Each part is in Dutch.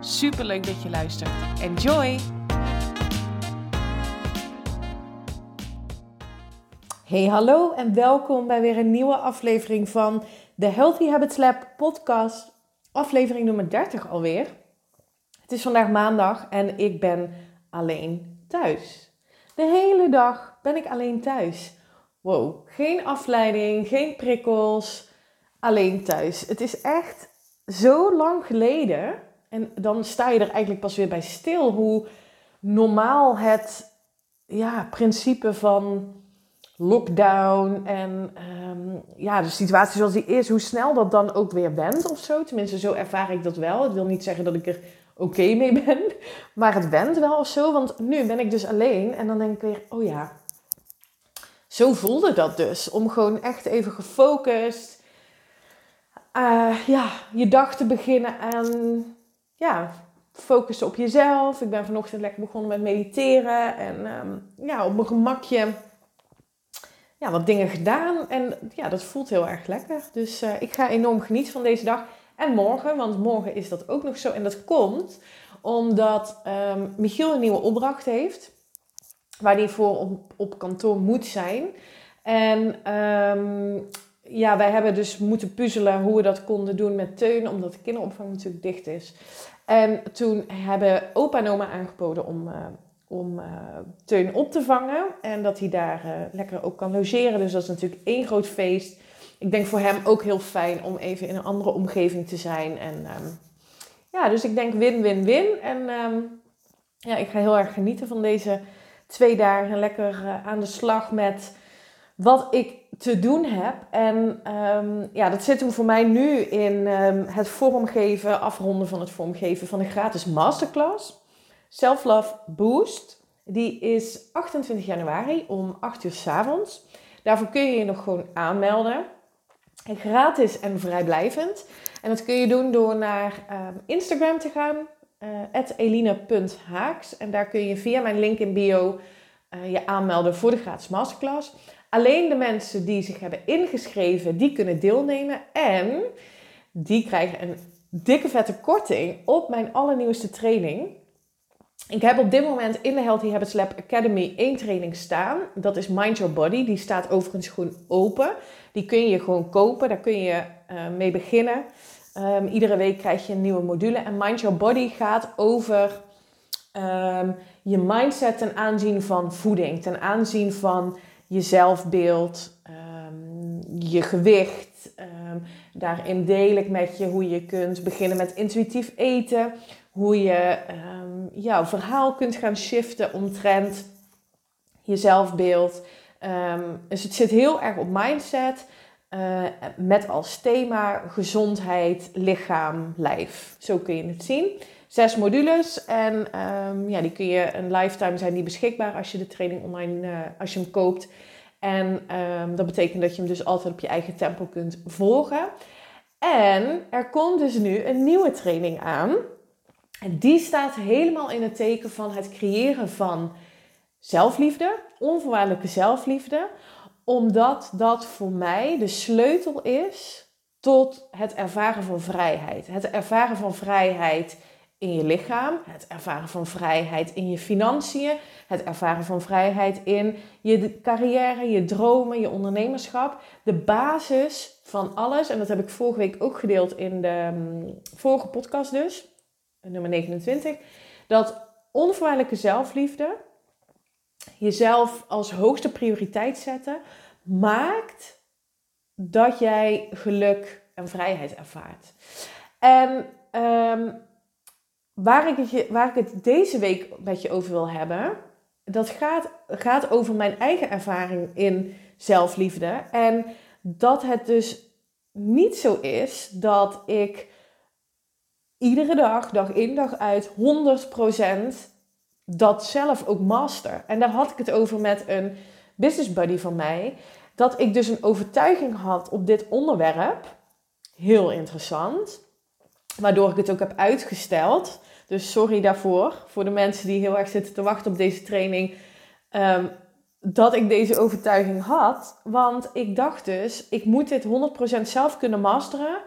Super leuk dat je luistert. Enjoy! Hey, hallo en welkom bij weer een nieuwe aflevering van de Healthy Habits Lab podcast. Aflevering nummer 30 alweer. Het is vandaag maandag en ik ben alleen thuis. De hele dag ben ik alleen thuis. Wow, geen afleiding, geen prikkels, alleen thuis. Het is echt zo lang geleden en dan sta je er eigenlijk pas weer bij stil hoe normaal het ja, principe van lockdown en um, ja, de situatie zoals die is, hoe snel dat dan ook weer went of zo. Tenminste, zo ervaar ik dat wel. Het wil niet zeggen dat ik er oké mee ben, maar het went wel of zo. Want nu ben ik dus alleen en dan denk ik weer, oh ja, zo voelde dat dus. Om gewoon echt even gefocust, uh, ja, je dag te beginnen en ja, focussen op jezelf. Ik ben vanochtend lekker begonnen met mediteren en um, ja, op mijn gemakje ja, wat dingen gedaan. En ja, dat voelt heel erg lekker. Dus uh, ik ga enorm genieten van deze dag. En morgen, want morgen is dat ook nog zo. En dat komt omdat um, Michiel een nieuwe opdracht heeft. Waar hij voor op, op kantoor moet zijn. En um, ja, wij hebben dus moeten puzzelen hoe we dat konden doen met Teun, omdat de kinderopvang natuurlijk dicht is. En toen hebben opa en oma aangeboden om, uh, om uh, Teun op te vangen. En dat hij daar uh, lekker ook kan logeren. Dus dat is natuurlijk één groot feest. Ik denk voor hem ook heel fijn om even in een andere omgeving te zijn. En um, ja, dus ik denk win-win-win. En um, ja, ik ga heel erg genieten van deze twee dagen. Lekker aan de slag met wat ik te doen heb. En um, ja, dat zit hem voor mij nu in um, het vormgeven, afronden van het vormgeven van een gratis masterclass. Self Love Boost. Die is 28 januari om 8 uur s avonds. Daarvoor kun je je nog gewoon aanmelden. Gratis en vrijblijvend. En dat kun je doen door naar um, Instagram te gaan. Uh, eline.haaks. En daar kun je via mijn link in bio uh, je aanmelden voor de gratis masterclass. Alleen de mensen die zich hebben ingeschreven, die kunnen deelnemen. En die krijgen een dikke vette korting op mijn allernieuwste training. Ik heb op dit moment in de Healthy Habits Lab Academy één training staan. Dat is Mind Your Body. Die staat overigens gewoon open. Die kun je gewoon kopen. Daar kun je uh, mee beginnen. Um, iedere week krijg je een nieuwe module. En Mind Your Body gaat over um, je mindset ten aanzien van voeding. Ten aanzien van je zelfbeeld, um, je gewicht. Um, daarin deel ik met je hoe je kunt beginnen met intuïtief eten. Hoe je um, jouw verhaal kunt gaan shiften omtrent je zelfbeeld. dus het zit heel erg op mindset. Uh, met als thema gezondheid, lichaam, lijf. Zo kun je het zien. Zes modules en um, ja, die kun je een lifetime zijn die beschikbaar als je de training online, uh, als je hem koopt. En um, dat betekent dat je hem dus altijd op je eigen tempo kunt volgen. En er komt dus nu een nieuwe training aan. En die staat helemaal in het teken van het creëren van zelfliefde, onvoorwaardelijke zelfliefde, omdat dat voor mij de sleutel is tot het ervaren van vrijheid. Het ervaren van vrijheid in je lichaam, het ervaren van vrijheid in je financiën, het ervaren van vrijheid in je carrière, je dromen, je ondernemerschap. De basis van alles, en dat heb ik vorige week ook gedeeld in de um, vorige podcast dus, nummer 29, dat onvoorwaardelijke zelfliefde, jezelf als hoogste prioriteit zetten, maakt dat jij geluk en vrijheid ervaart. En um, waar, ik het, waar ik het deze week met je over wil hebben, dat gaat, gaat over mijn eigen ervaring in zelfliefde. En dat het dus niet zo is dat ik iedere dag, dag in dag uit, 100% dat zelf ook master. En daar had ik het over met een business buddy van mij. Dat ik dus een overtuiging had op dit onderwerp. Heel interessant. Waardoor ik het ook heb uitgesteld. Dus sorry daarvoor. Voor de mensen die heel erg zitten te wachten op deze training. Ehm, dat ik deze overtuiging had. Want ik dacht dus, ik moet dit 100% zelf kunnen masteren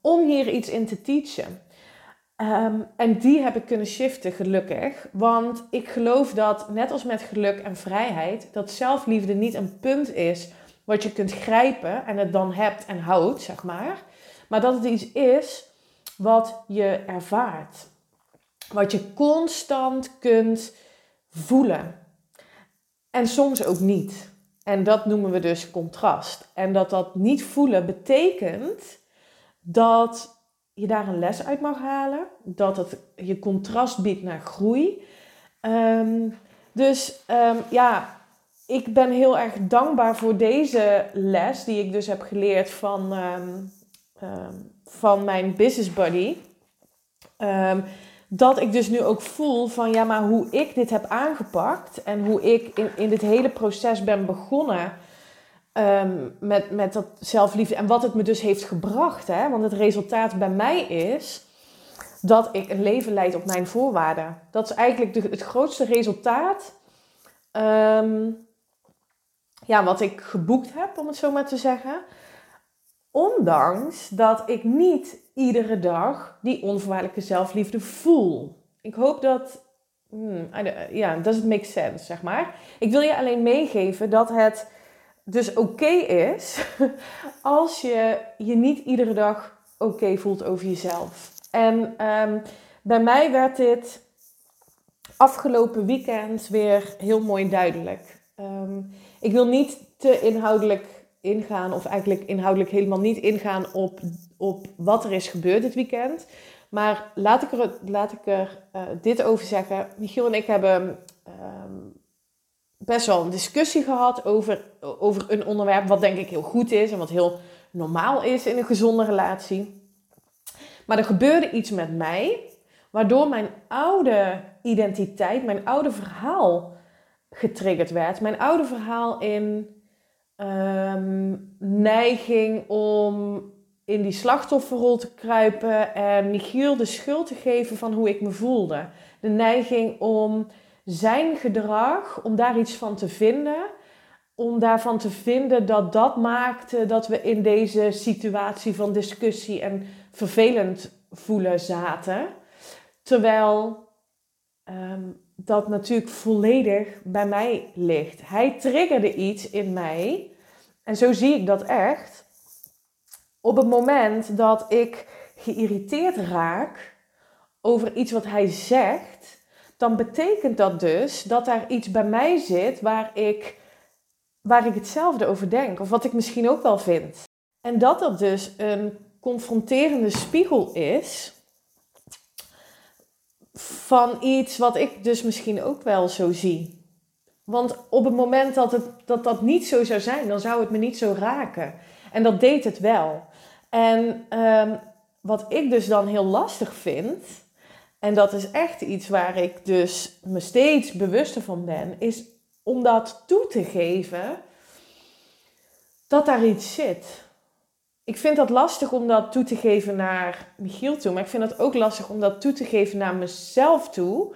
om hier iets in te teachen. Ehm, en die heb ik kunnen shiften, gelukkig. Want ik geloof dat, net als met geluk en vrijheid, dat zelfliefde niet een punt is wat je kunt grijpen en het dan hebt en houdt, zeg maar. Maar dat het iets is wat je ervaart. Wat je constant kunt voelen. En soms ook niet. En dat noemen we dus contrast. En dat dat niet voelen betekent dat je daar een les uit mag halen. Dat het je contrast biedt naar groei. Ehm, dus um, ja, ik ben heel erg dankbaar voor deze les die ik dus heb geleerd van, um, van mijn business buddy. Dat ik dus nu ook voel van ja, maar hoe ik dit heb aangepakt en hoe ik in, in dit hele proces ben begonnen Ehm, met, met dat zelfliefde. En wat het me dus heeft gebracht. Hè? Want het resultaat bij mij is dat ik een leven leid op mijn voorwaarden. Dat is eigenlijk de, het grootste resultaat. Ehm, ja, wat ik geboekt heb, om het zo maar te zeggen. Ondanks dat ik niet iedere dag die onvoorwaardelijke zelfliefde voel. Ik hoop dat. Hmm, ja, does it make sense, zeg maar. Ik wil je alleen meegeven dat het dus oké is als je je niet iedere dag oké voelt over jezelf. En ehm, bij mij werd dit afgelopen weekend weer heel mooi duidelijk. Ehm, ik wil niet te inhoudelijk ingaan, of eigenlijk inhoudelijk helemaal niet ingaan op, op wat er is gebeurd dit weekend. Maar laat ik er, laat ik er uh, dit over zeggen. Michiel en ik hebben ehm, best wel een discussie gehad over, over een onderwerp wat denk ik heel goed is en wat heel normaal is in een gezonde relatie. Maar er gebeurde iets met mij, waardoor mijn oude identiteit, mijn oude verhaal getriggerd werd. Mijn oude verhaal in ehm, neiging om in die slachtofferrol te kruipen en Michiel de schuld te geven van hoe ik me voelde. De neiging om zijn gedrag, om daar iets van te vinden, om daarvan te vinden dat dat maakte dat we in deze situatie van discussie en vervelend voelen zaten. Terwijl ehm, dat natuurlijk volledig bij mij ligt. Hij triggerde iets in mij, en zo zie ik dat echt. Op het moment dat ik geïrriteerd raak over iets wat hij zegt, dan betekent dat dus dat er iets bij mij zit waar ik, waar ik hetzelfde over denk. Of wat ik misschien ook wel vind. En dat dat dus een confronterende spiegel is van iets wat ik dus misschien ook wel zo zie. Want op het moment dat, het, dat dat niet zo zou zijn, dan zou het me niet zo raken. En dat deed het wel. En um, wat ik dus dan heel lastig vind, en dat is echt iets waar ik dus me steeds bewuster van ben, is om dat toe te geven dat daar iets zit. Ik vind dat lastig om dat toe te geven naar Michiel toe, maar ik vind het ook lastig om dat toe te geven naar mezelf toe.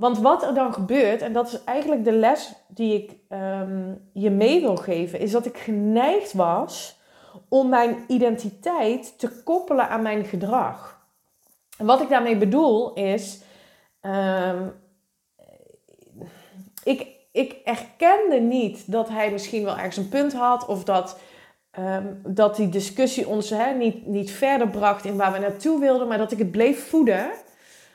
Want wat er dan gebeurt, en dat is eigenlijk de les die ik ehm, je mee wil geven, is dat ik geneigd was om mijn identiteit te koppelen aan mijn gedrag. En wat ik daarmee bedoel is, ehm, ik, ik erkende niet dat hij misschien wel ergens een punt had of dat, um, dat die discussie ons hè, niet, niet verder bracht in waar we naartoe wilden, maar dat ik het bleef voeden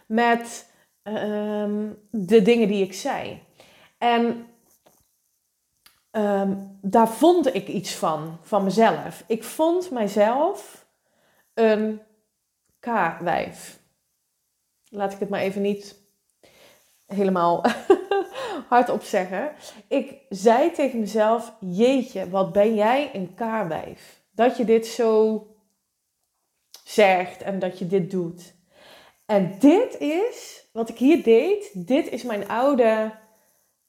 met ehm, de dingen die ik zei. En daar vond ik iets van, van mezelf. Ik vond mijzelf een K-wijf. Laat ik het maar even niet helemaal hardop zeggen. Ik zei tegen mezelf: Jeetje, wat ben jij een K-wijf? Dat je dit zo zegt en dat je dit doet. En dit is, wat ik hier deed, dit is mijn oude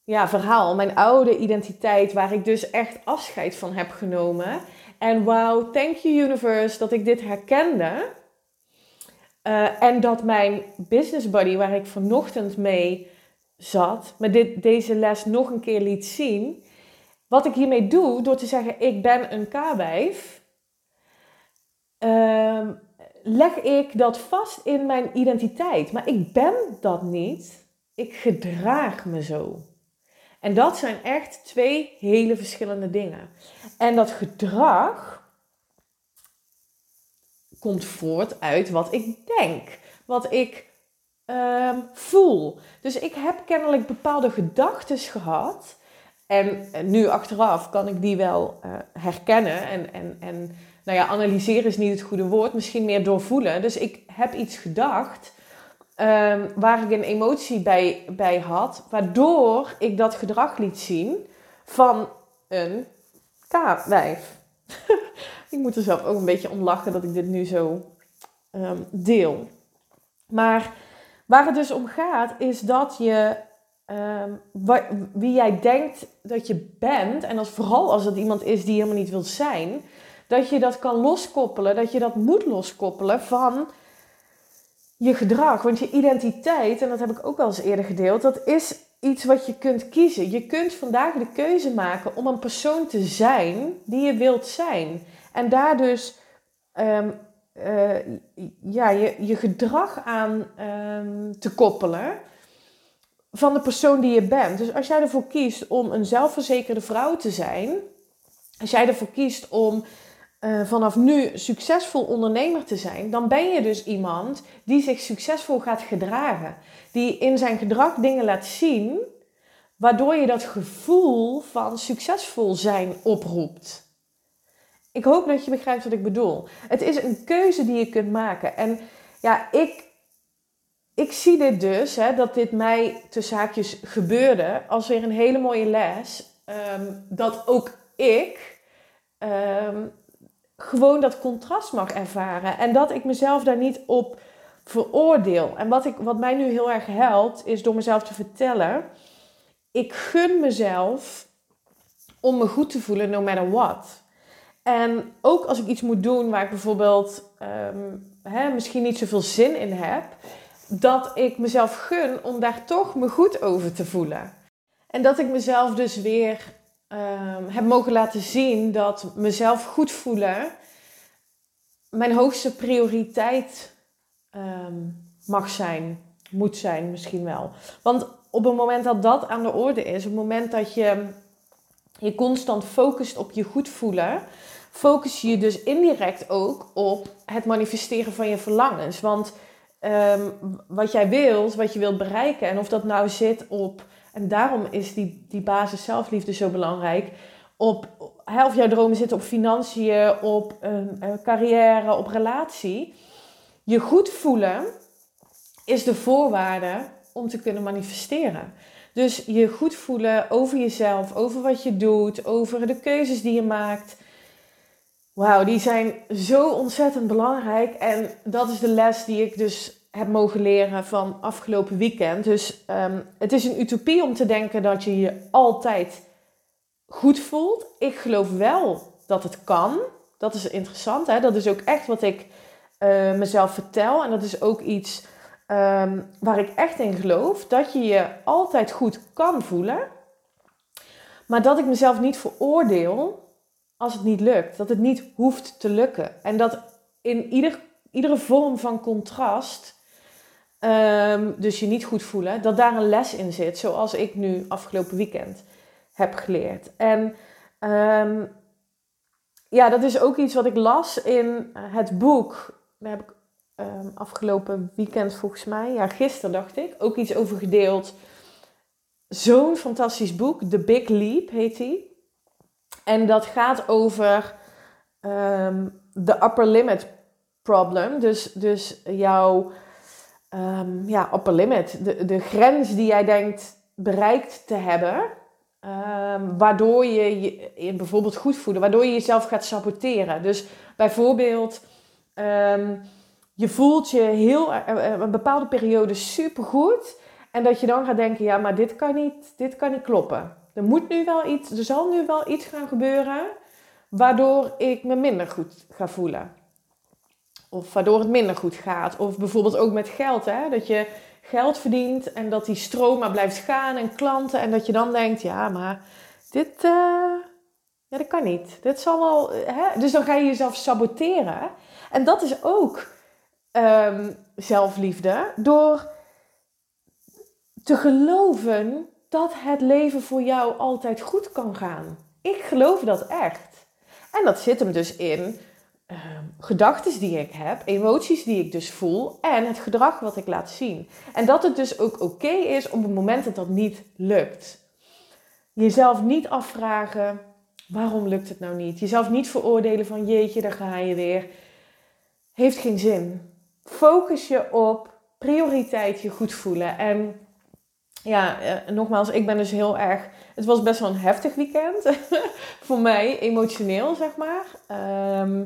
ja, verhaal, mijn oude identiteit, waar ik dus echt afscheid van heb genomen. En wow, thank you universe dat ik dit herkende. Uh, en dat mijn business buddy, waar ik vanochtend mee zat, me dit, deze les nog een keer liet zien. Wat ik hiermee doe, door te zeggen ik ben een K-wijf, uh, leg ik dat vast in mijn identiteit. Maar ik ben dat niet. Ik gedraag me zo. En dat zijn echt twee hele verschillende dingen. En dat gedrag komt voort uit wat ik denk, wat ik um, voel. Dus ik heb kennelijk bepaalde gedachten gehad. En nu achteraf kan ik die wel uh, herkennen. En, en, en nou ja, analyseren is niet het goede woord, misschien meer doorvoelen. Dus ik heb iets gedacht um, waar ik een emotie bij, bij had, waardoor ik dat gedrag liet zien van een K-wijf. ik moet er zelf ook een beetje om lachen dat ik dit nu zo um, deel. Maar waar het dus om gaat, is dat je um, wie jij denkt dat je bent, en als, vooral als het iemand is die helemaal niet wil zijn, dat je dat kan loskoppelen, dat je dat moet loskoppelen van je gedrag. Want je identiteit, en dat heb ik ook wel eens eerder gedeeld, dat is iets wat je kunt kiezen. Je kunt vandaag de keuze maken om een persoon te zijn die je wilt zijn. En daar dus um, uh, ja, je, je gedrag aan um, te koppelen van de persoon die je bent. Dus als jij ervoor kiest om een zelfverzekerde vrouw te zijn, als jij ervoor kiest om uh, vanaf nu succesvol ondernemer te zijn, dan ben je dus iemand die zich succesvol gaat gedragen. Die in zijn gedrag dingen laat zien, waardoor je dat gevoel van succesvol zijn oproept. Ik hoop dat je begrijpt wat ik bedoel. Het is een keuze die je kunt maken. En ja, ik, ik zie dit dus, hè, dat dit mij tussen haakjes gebeurde, als weer een hele mooie les. Um, dat ook ik um, gewoon dat contrast mag ervaren. En dat ik mezelf daar niet op veroordeel. En wat, ik, wat mij nu heel erg helpt, is door mezelf te vertellen: ik gun mezelf om me goed te voelen, no matter what. En ook als ik iets moet doen waar ik bijvoorbeeld hè, misschien niet zoveel zin in heb, dat ik mezelf gun om daar toch me goed over te voelen. En dat ik mezelf dus weer um, heb mogen laten zien dat mezelf goed voelen mijn hoogste prioriteit um, mag zijn, moet zijn misschien wel. Want op het moment dat dat aan de orde is, op het moment dat je je constant focust op je goed voelen, focus je dus indirect ook op het manifesteren van je verlangens. Want um, wat jij wilt, wat je wilt bereiken, en of dat nou zit op en daarom is die, die basis zelfliefde zo belangrijk. Op, of jouw dromen zitten op financiën, op een carrière, op relatie. Je goed voelen is de voorwaarde om te kunnen manifesteren. Dus je goed voelen over jezelf, over wat je doet, over de keuzes die je maakt. Wauw, die zijn zo ontzettend belangrijk. En dat is de les die ik dus heb mogen leren van afgelopen weekend. Dus um, het is een utopie om te denken dat je je altijd goed voelt. Ik geloof wel dat het kan. Dat is interessant. Hè? Dat is ook echt wat ik uh, mezelf vertel. En dat is ook iets um, waar ik echt in geloof. Dat je je altijd goed kan voelen. Maar dat ik mezelf niet veroordeel als het niet lukt. Dat het niet hoeft te lukken. En dat in ieder, iedere vorm van contrast Um, dus je niet goed voelen, dat daar een les in zit, zoals ik nu afgelopen weekend heb geleerd. En um, ja, dat is ook iets wat ik las in het boek. Daar heb ik um, afgelopen weekend volgens mij, ja, gisteren dacht ik, ook iets over gedeeld. Zo'n fantastisch boek, The Big Leap heet hij. En dat gaat over de upper limit problem. Dus, dus jouw um, ja, upper limit. De, de grens die jij denkt bereikt te hebben. Um, waardoor je je bijvoorbeeld goed voelen, waardoor je jezelf gaat saboteren. Dus bijvoorbeeld, um, je voelt je heel, een bepaalde periode supergoed. En dat je dan gaat denken, ja, maar dit kan niet, dit kan niet kloppen. Er moet nu wel iets, er zal nu wel iets gaan gebeuren waardoor ik me minder goed ga voelen. Of waardoor het minder goed gaat. Of bijvoorbeeld ook met geld, hè? dat je geld verdient en dat die stroom maar blijft gaan en klanten. En dat je dan denkt, ja, maar dit, uh, ja, dat kan niet. Dit zal wel, hè? Dus dan ga je jezelf saboteren. En dat is ook um, zelfliefde. Door te geloven dat het leven voor jou altijd goed kan gaan. Ik geloof dat echt. En dat zit hem dus in uh, gedachten die ik heb, emoties die ik dus voel en het gedrag wat ik laat zien. En dat het dus ook oké is op het moment dat dat niet lukt. Jezelf niet afvragen, waarom lukt het nou niet? Jezelf niet veroordelen van jeetje, daar ga je weer. Heeft geen zin. Focus je op prioriteit je goed voelen. En ja, eh, nogmaals, ik ben dus heel erg. Het was best wel een heftig weekend voor mij, emotioneel zeg maar. Ehm,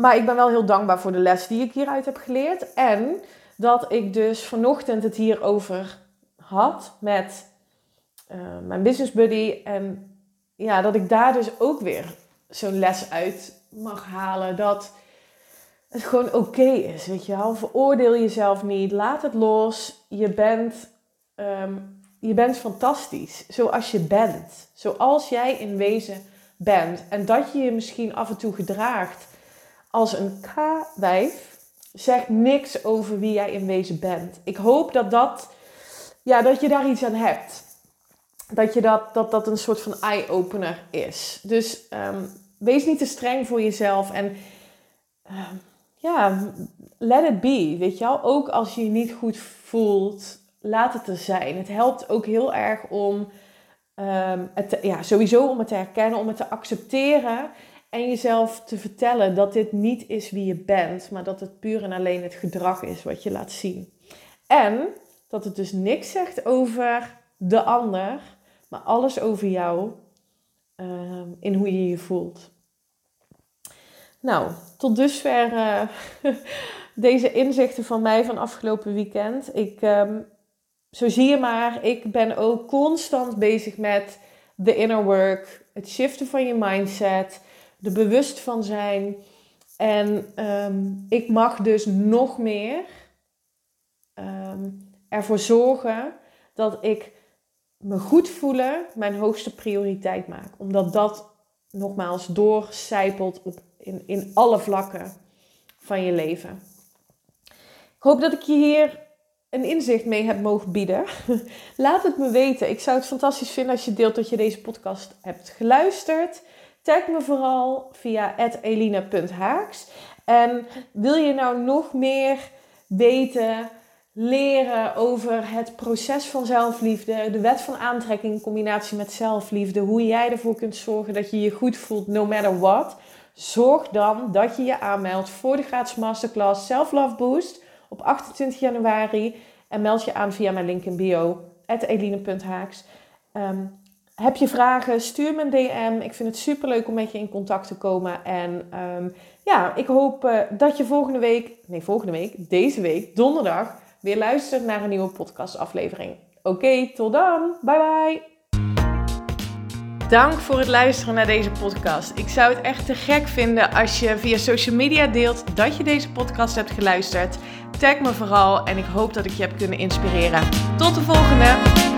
maar ik ben wel heel dankbaar voor de les die ik hieruit heb geleerd. En dat ik dus vanochtend het hierover had met uh, mijn business buddy. En ja, dat ik daar dus ook weer zo'n les uit mag halen. Dat het gewoon oké is, weet je wel. Veroordeel jezelf niet. Laat het los. Je bent, um, je bent fantastisch. Zoals je bent. Zoals jij in wezen bent. En dat je je misschien af en toe gedraagt als een K-wijf zegt niks over wie jij in wezen bent. Ik hoop dat, dat, ja, dat je daar iets aan hebt. Dat, je dat, dat dat een soort van eye-opener is. Dus um, wees niet te streng voor jezelf. En um, ja, let it be. Weet je wel? Ook als je je niet goed voelt, laat het er zijn. Het helpt ook heel erg om um, het ja, sowieso om het te herkennen, om het te accepteren. En jezelf te vertellen dat dit niet is wie je bent, maar dat het puur en alleen het gedrag is wat je laat zien. En dat het dus niks zegt over de ander, maar alles over jou uh, in hoe je je voelt. Nou, tot dusver uh, deze inzichten van mij van afgelopen weekend. Ik, um, zo zie je maar, ik ben ook constant bezig met de inner work, het shiften van je mindset er bewust van zijn. En ehm, ik mag dus nog meer um, ervoor zorgen dat ik me goed voelen mijn hoogste prioriteit maak. Omdat dat nogmaals doorcijpelt op in, in alle vlakken van je leven. Ik hoop dat ik je hier een inzicht mee heb mogen bieden. Laat het me weten. Ik zou het fantastisch vinden als je deelt dat je deze podcast hebt geluisterd. Tag me vooral via eline.haaks. En wil je nou nog meer weten, leren over het proces van zelfliefde, de wet van aantrekking in combinatie met zelfliefde, hoe jij ervoor kunt zorgen dat je je goed voelt no matter what, zorg dan dat je je aanmeldt voor de gratis masterclass Self Love Boost op 28 januari en meld je aan via mijn link in bio, eline.haaks. Um, heb je vragen, stuur me een DM. Ik vind het super leuk om met je in contact te komen. En um, ja, ik hoop uh, dat je volgende week, nee volgende week, deze week, donderdag, weer luistert naar een nieuwe podcastaflevering. Oké, tot dan. Bye bye. Dank voor het luisteren naar deze podcast. Ik zou het echt te gek vinden als je via social media deelt dat je deze podcast hebt geluisterd. Tag me vooral en ik hoop dat ik je heb kunnen inspireren. Tot de volgende!